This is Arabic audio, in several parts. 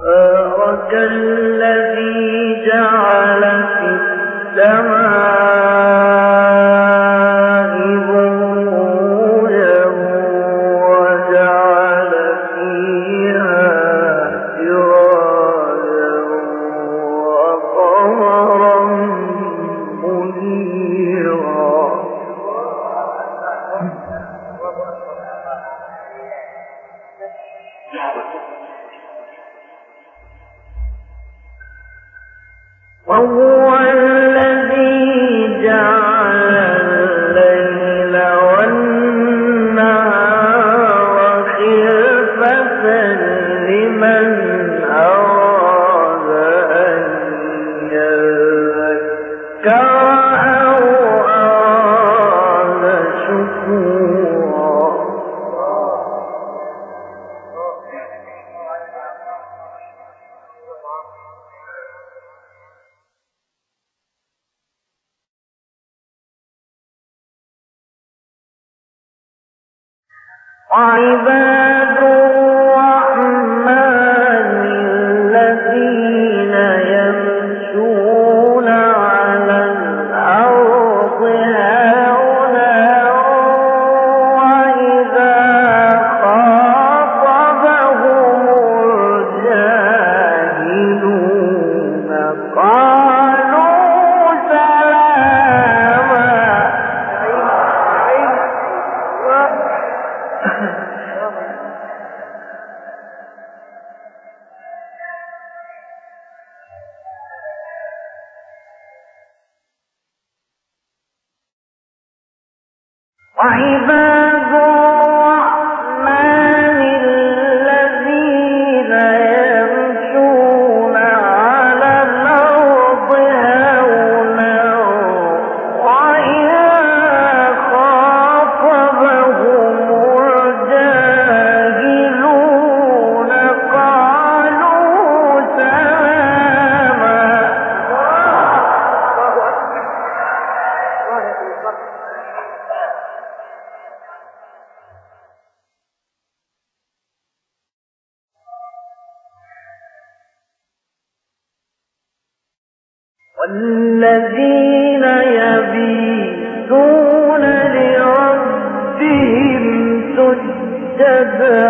تبارك الذي جعل في السماء وعباد سجدا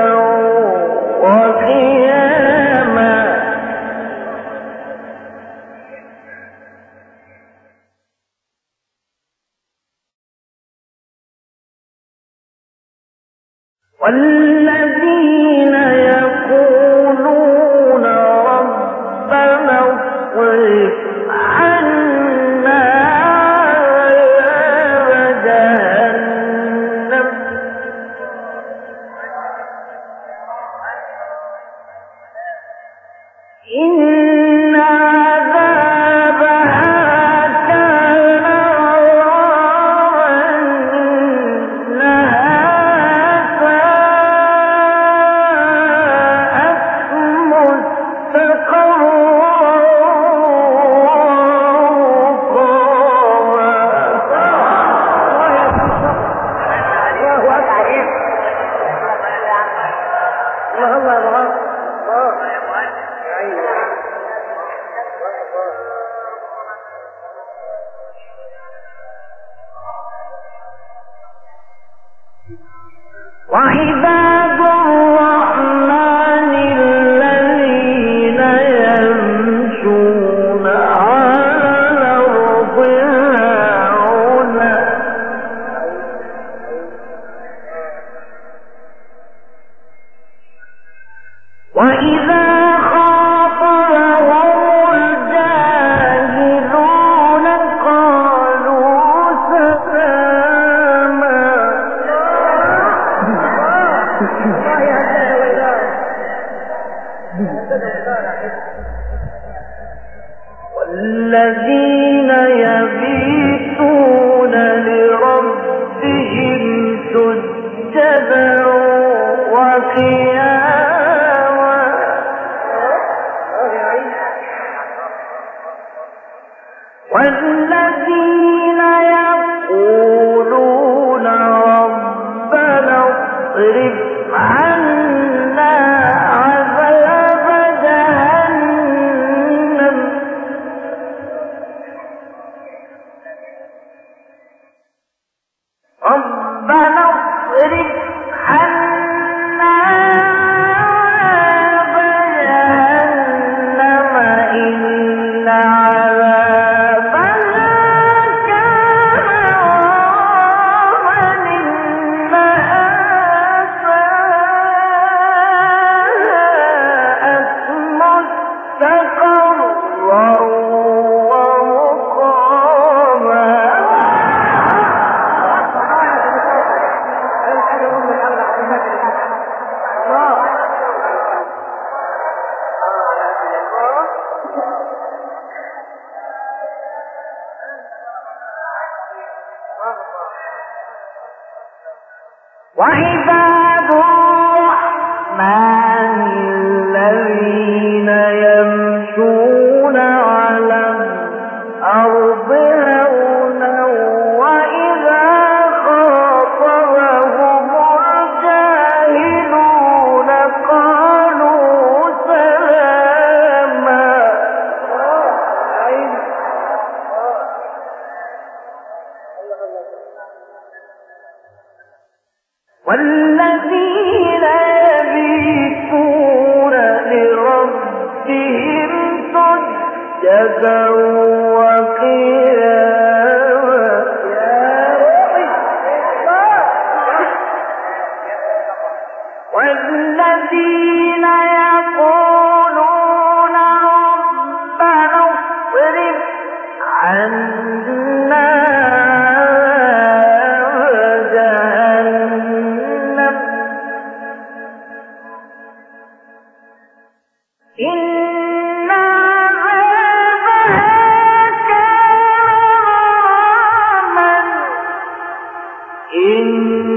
والذين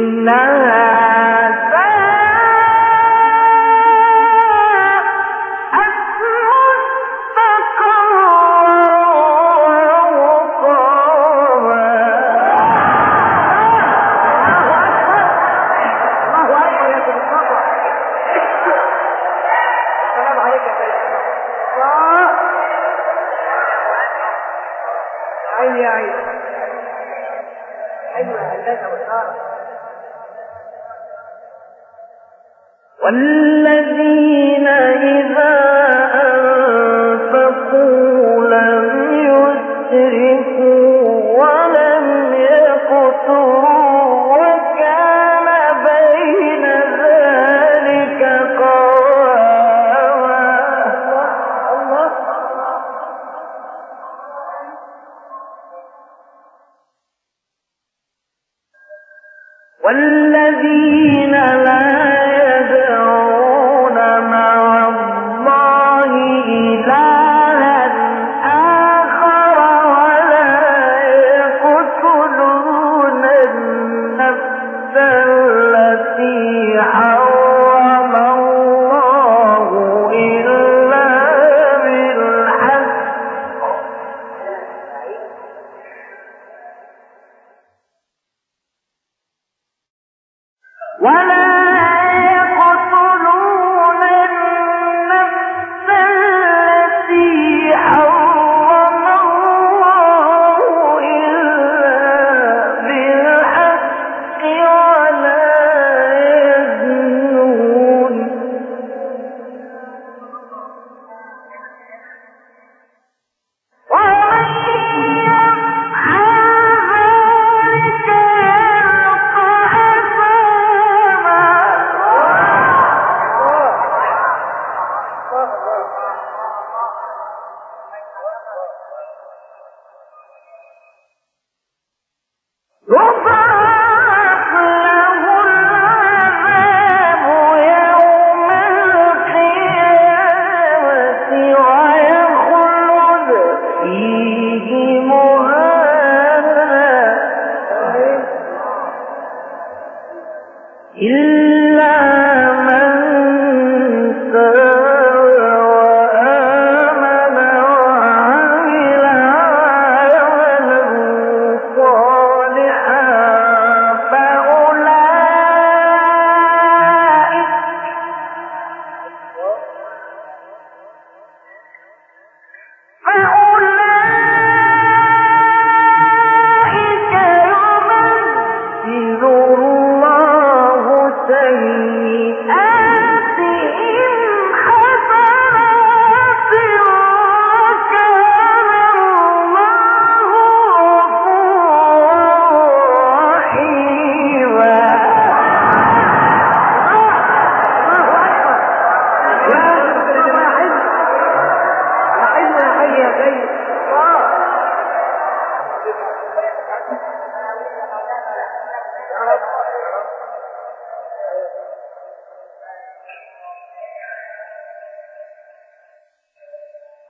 إنها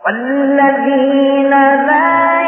والذين لا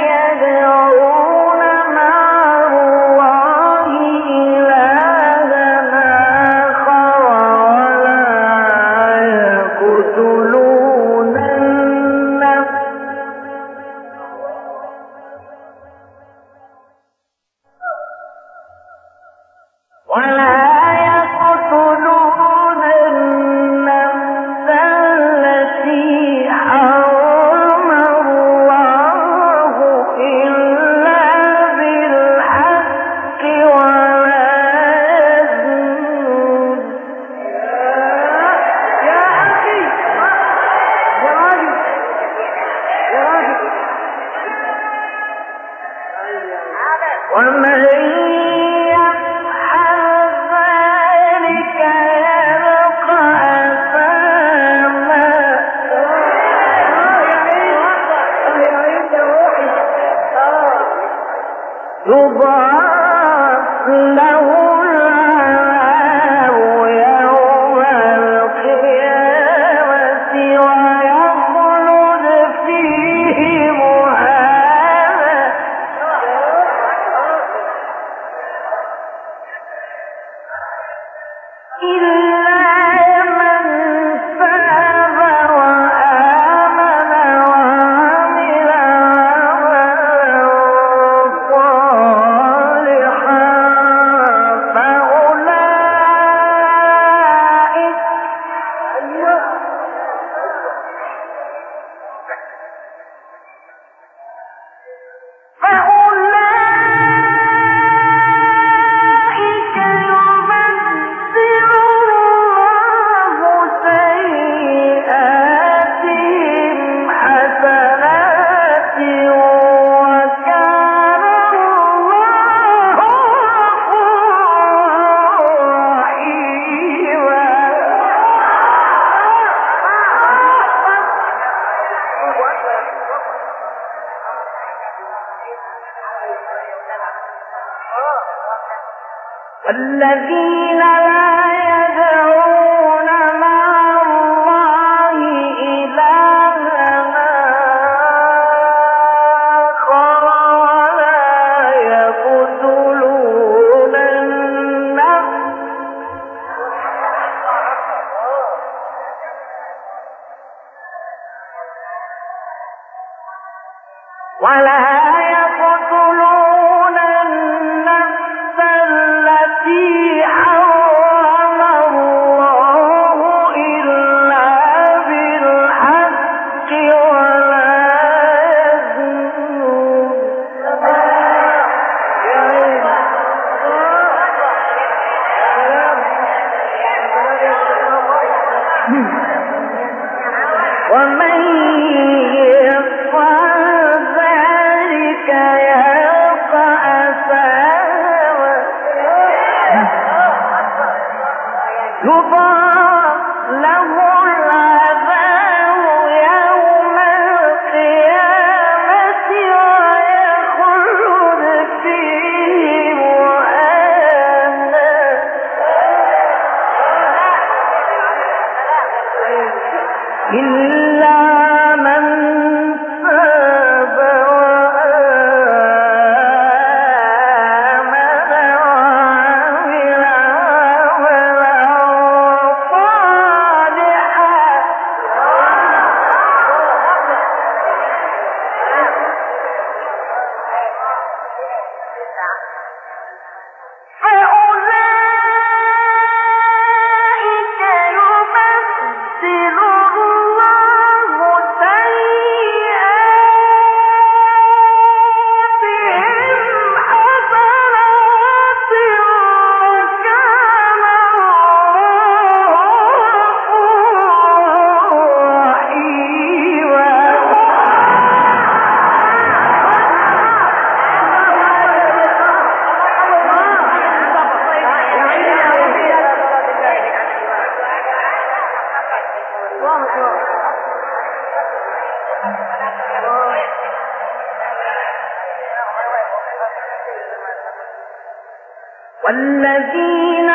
والذين لا والذين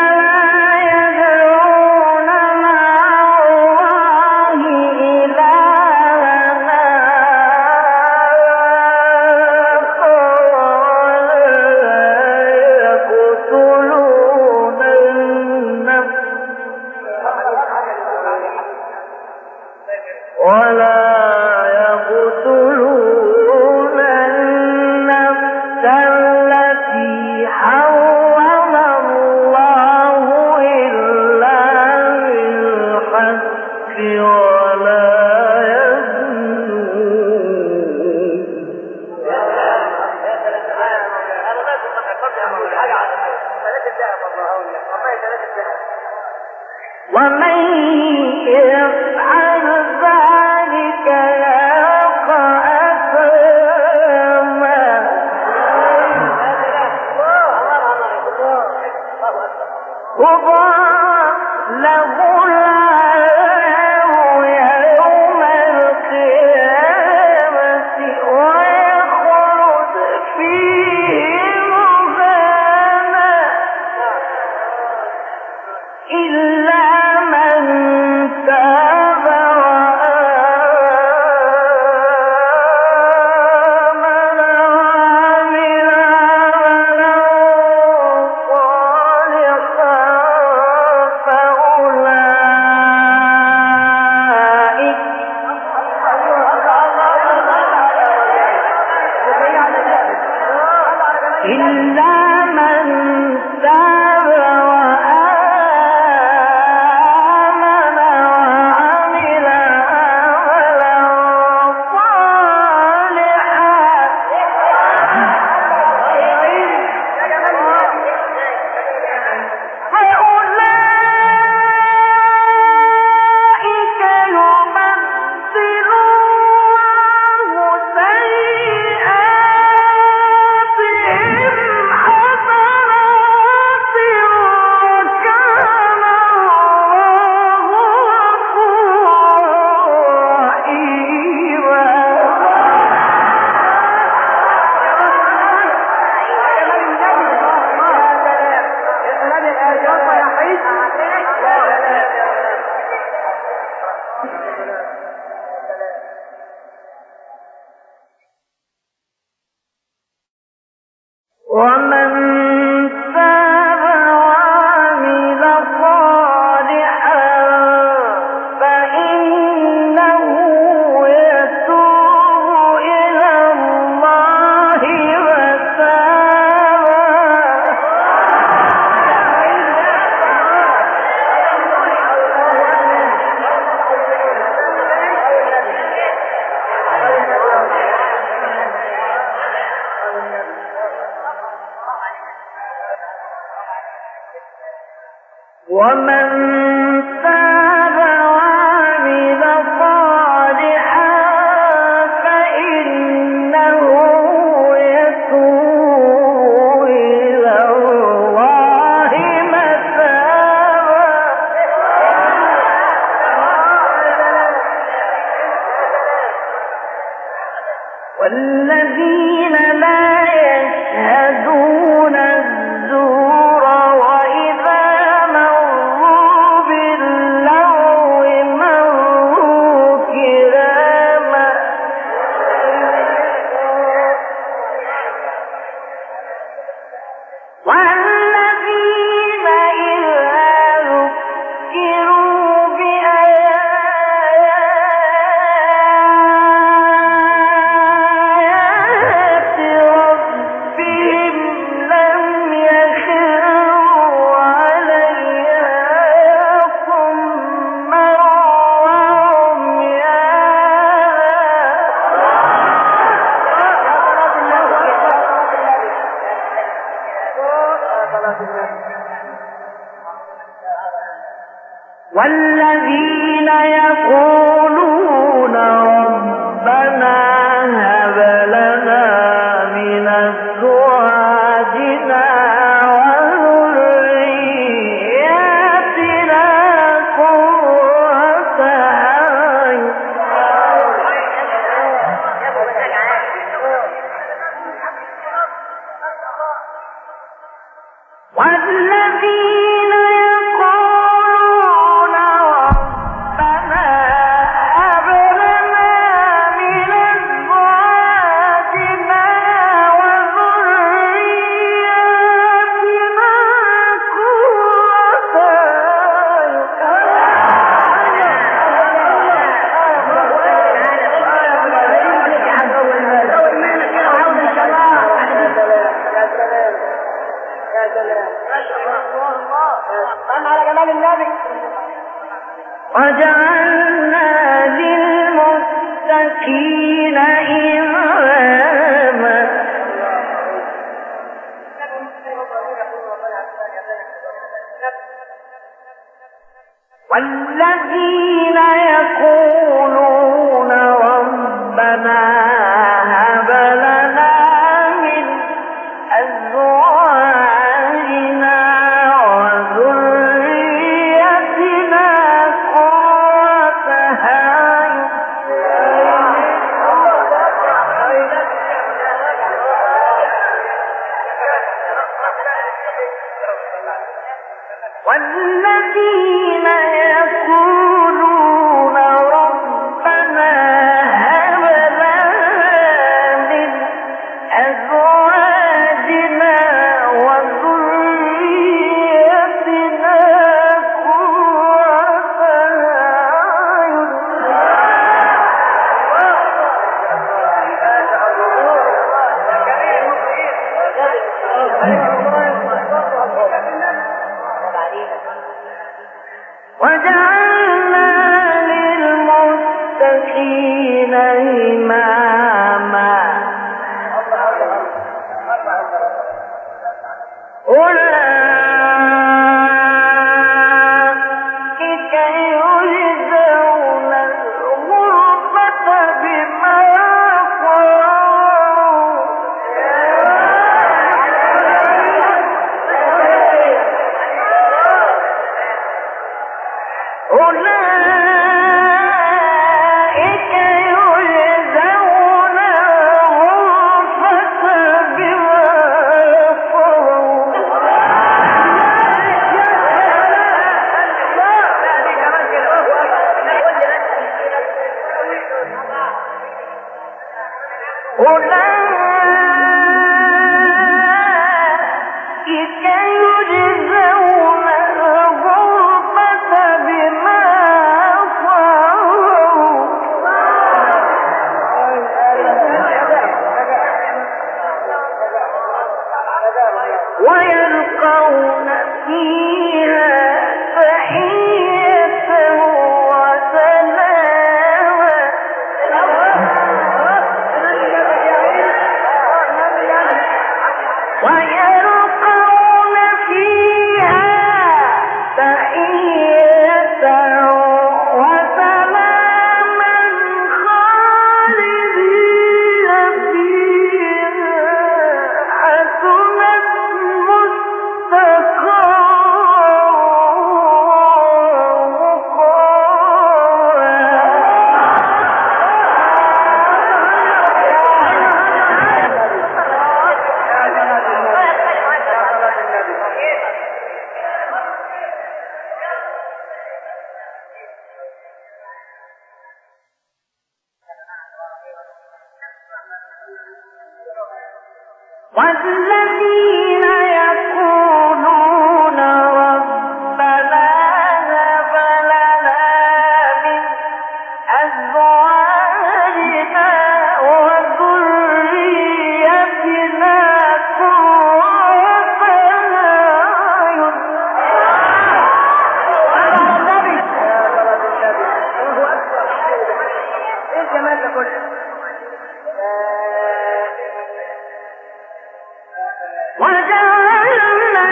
وجعلنا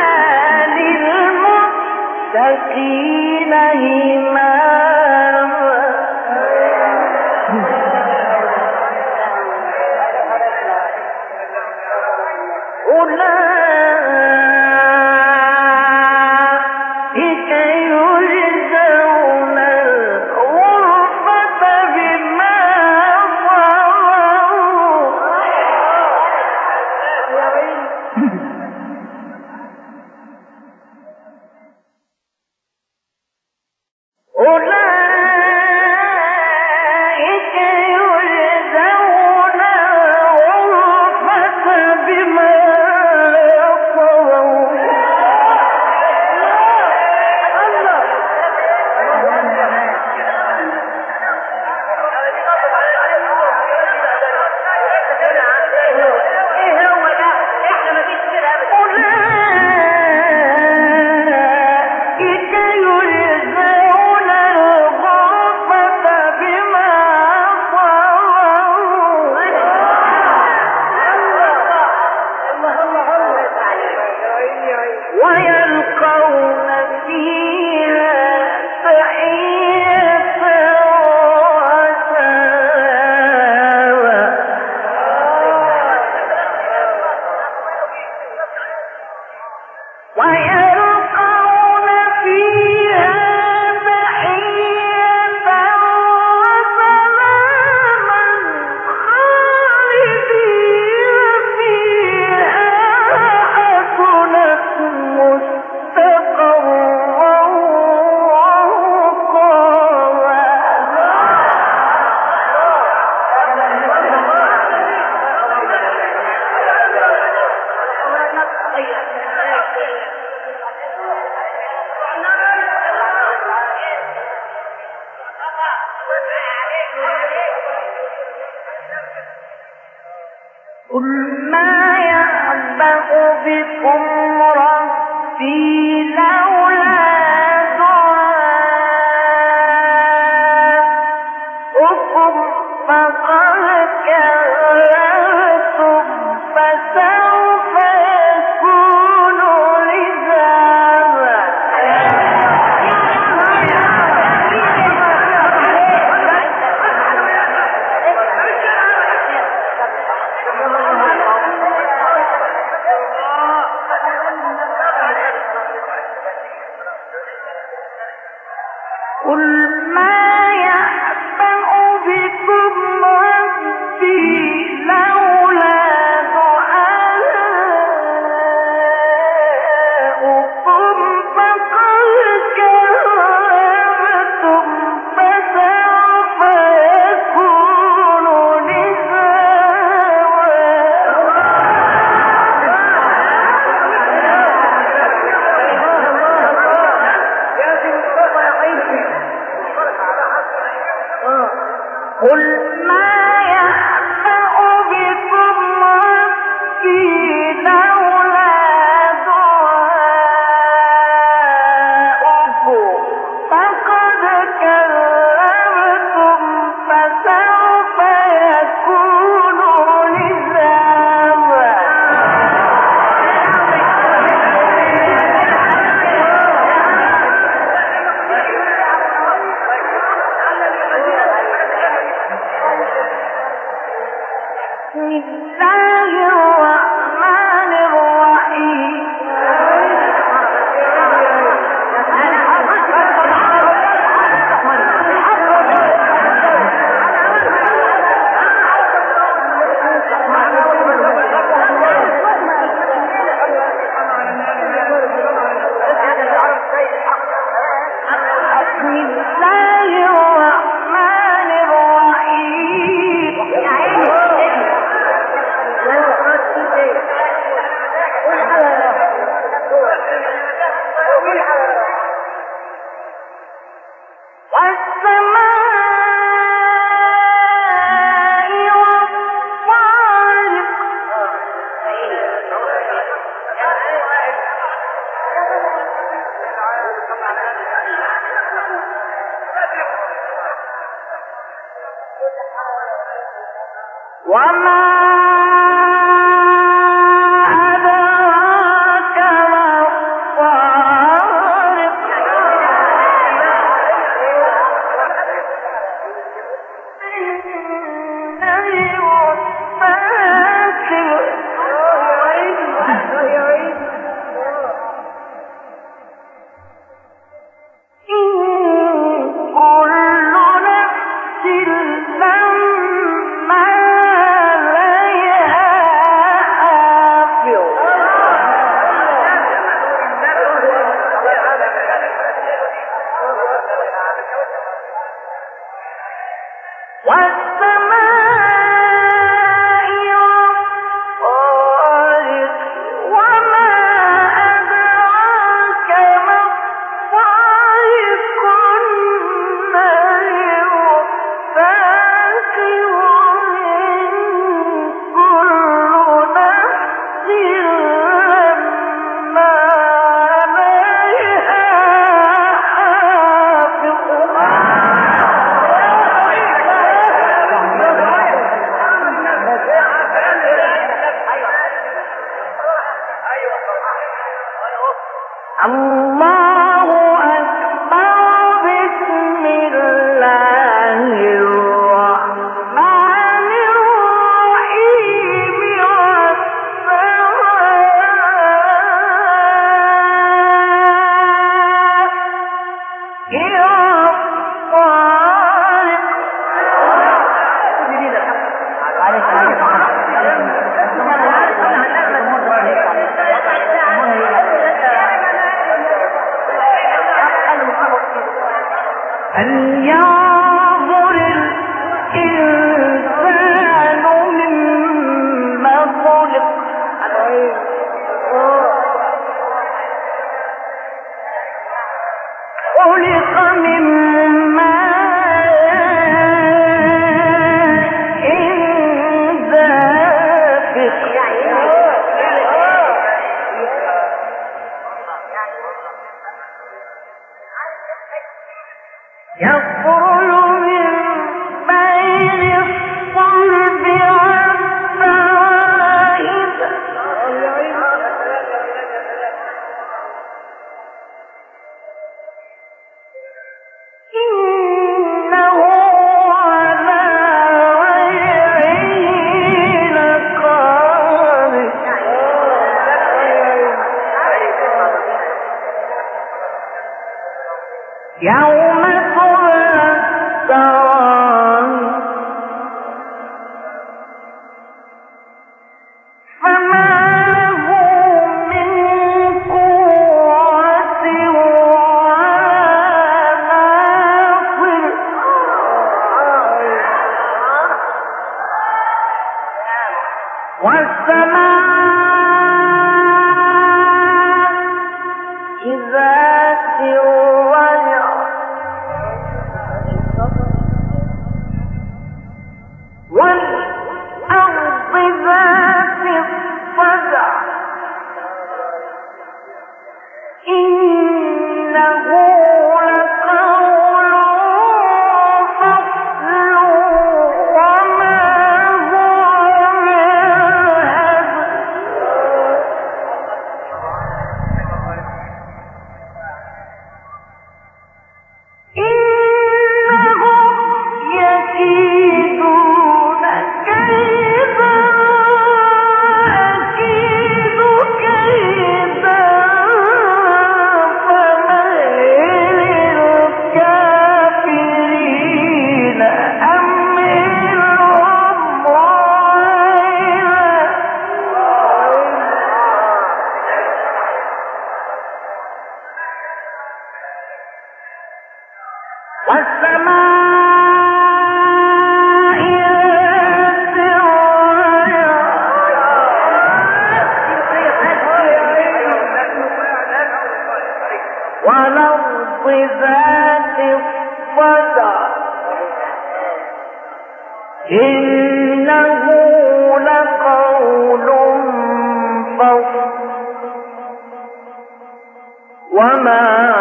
للمتقين إماما. فقد كذبتم وما والأرض ذات الصدع إنه لقول وما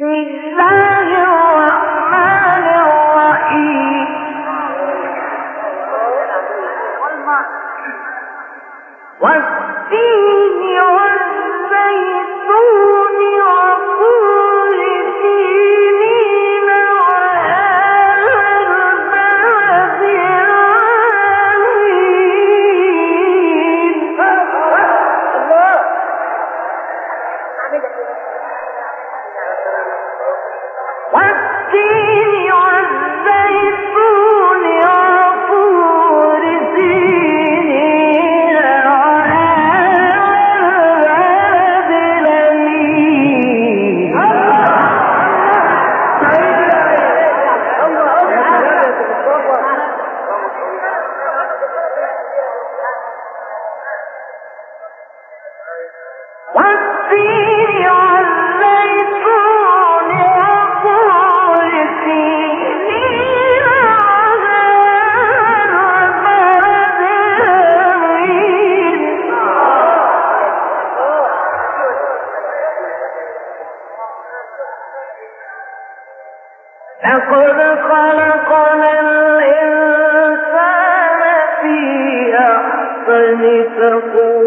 desire. لقد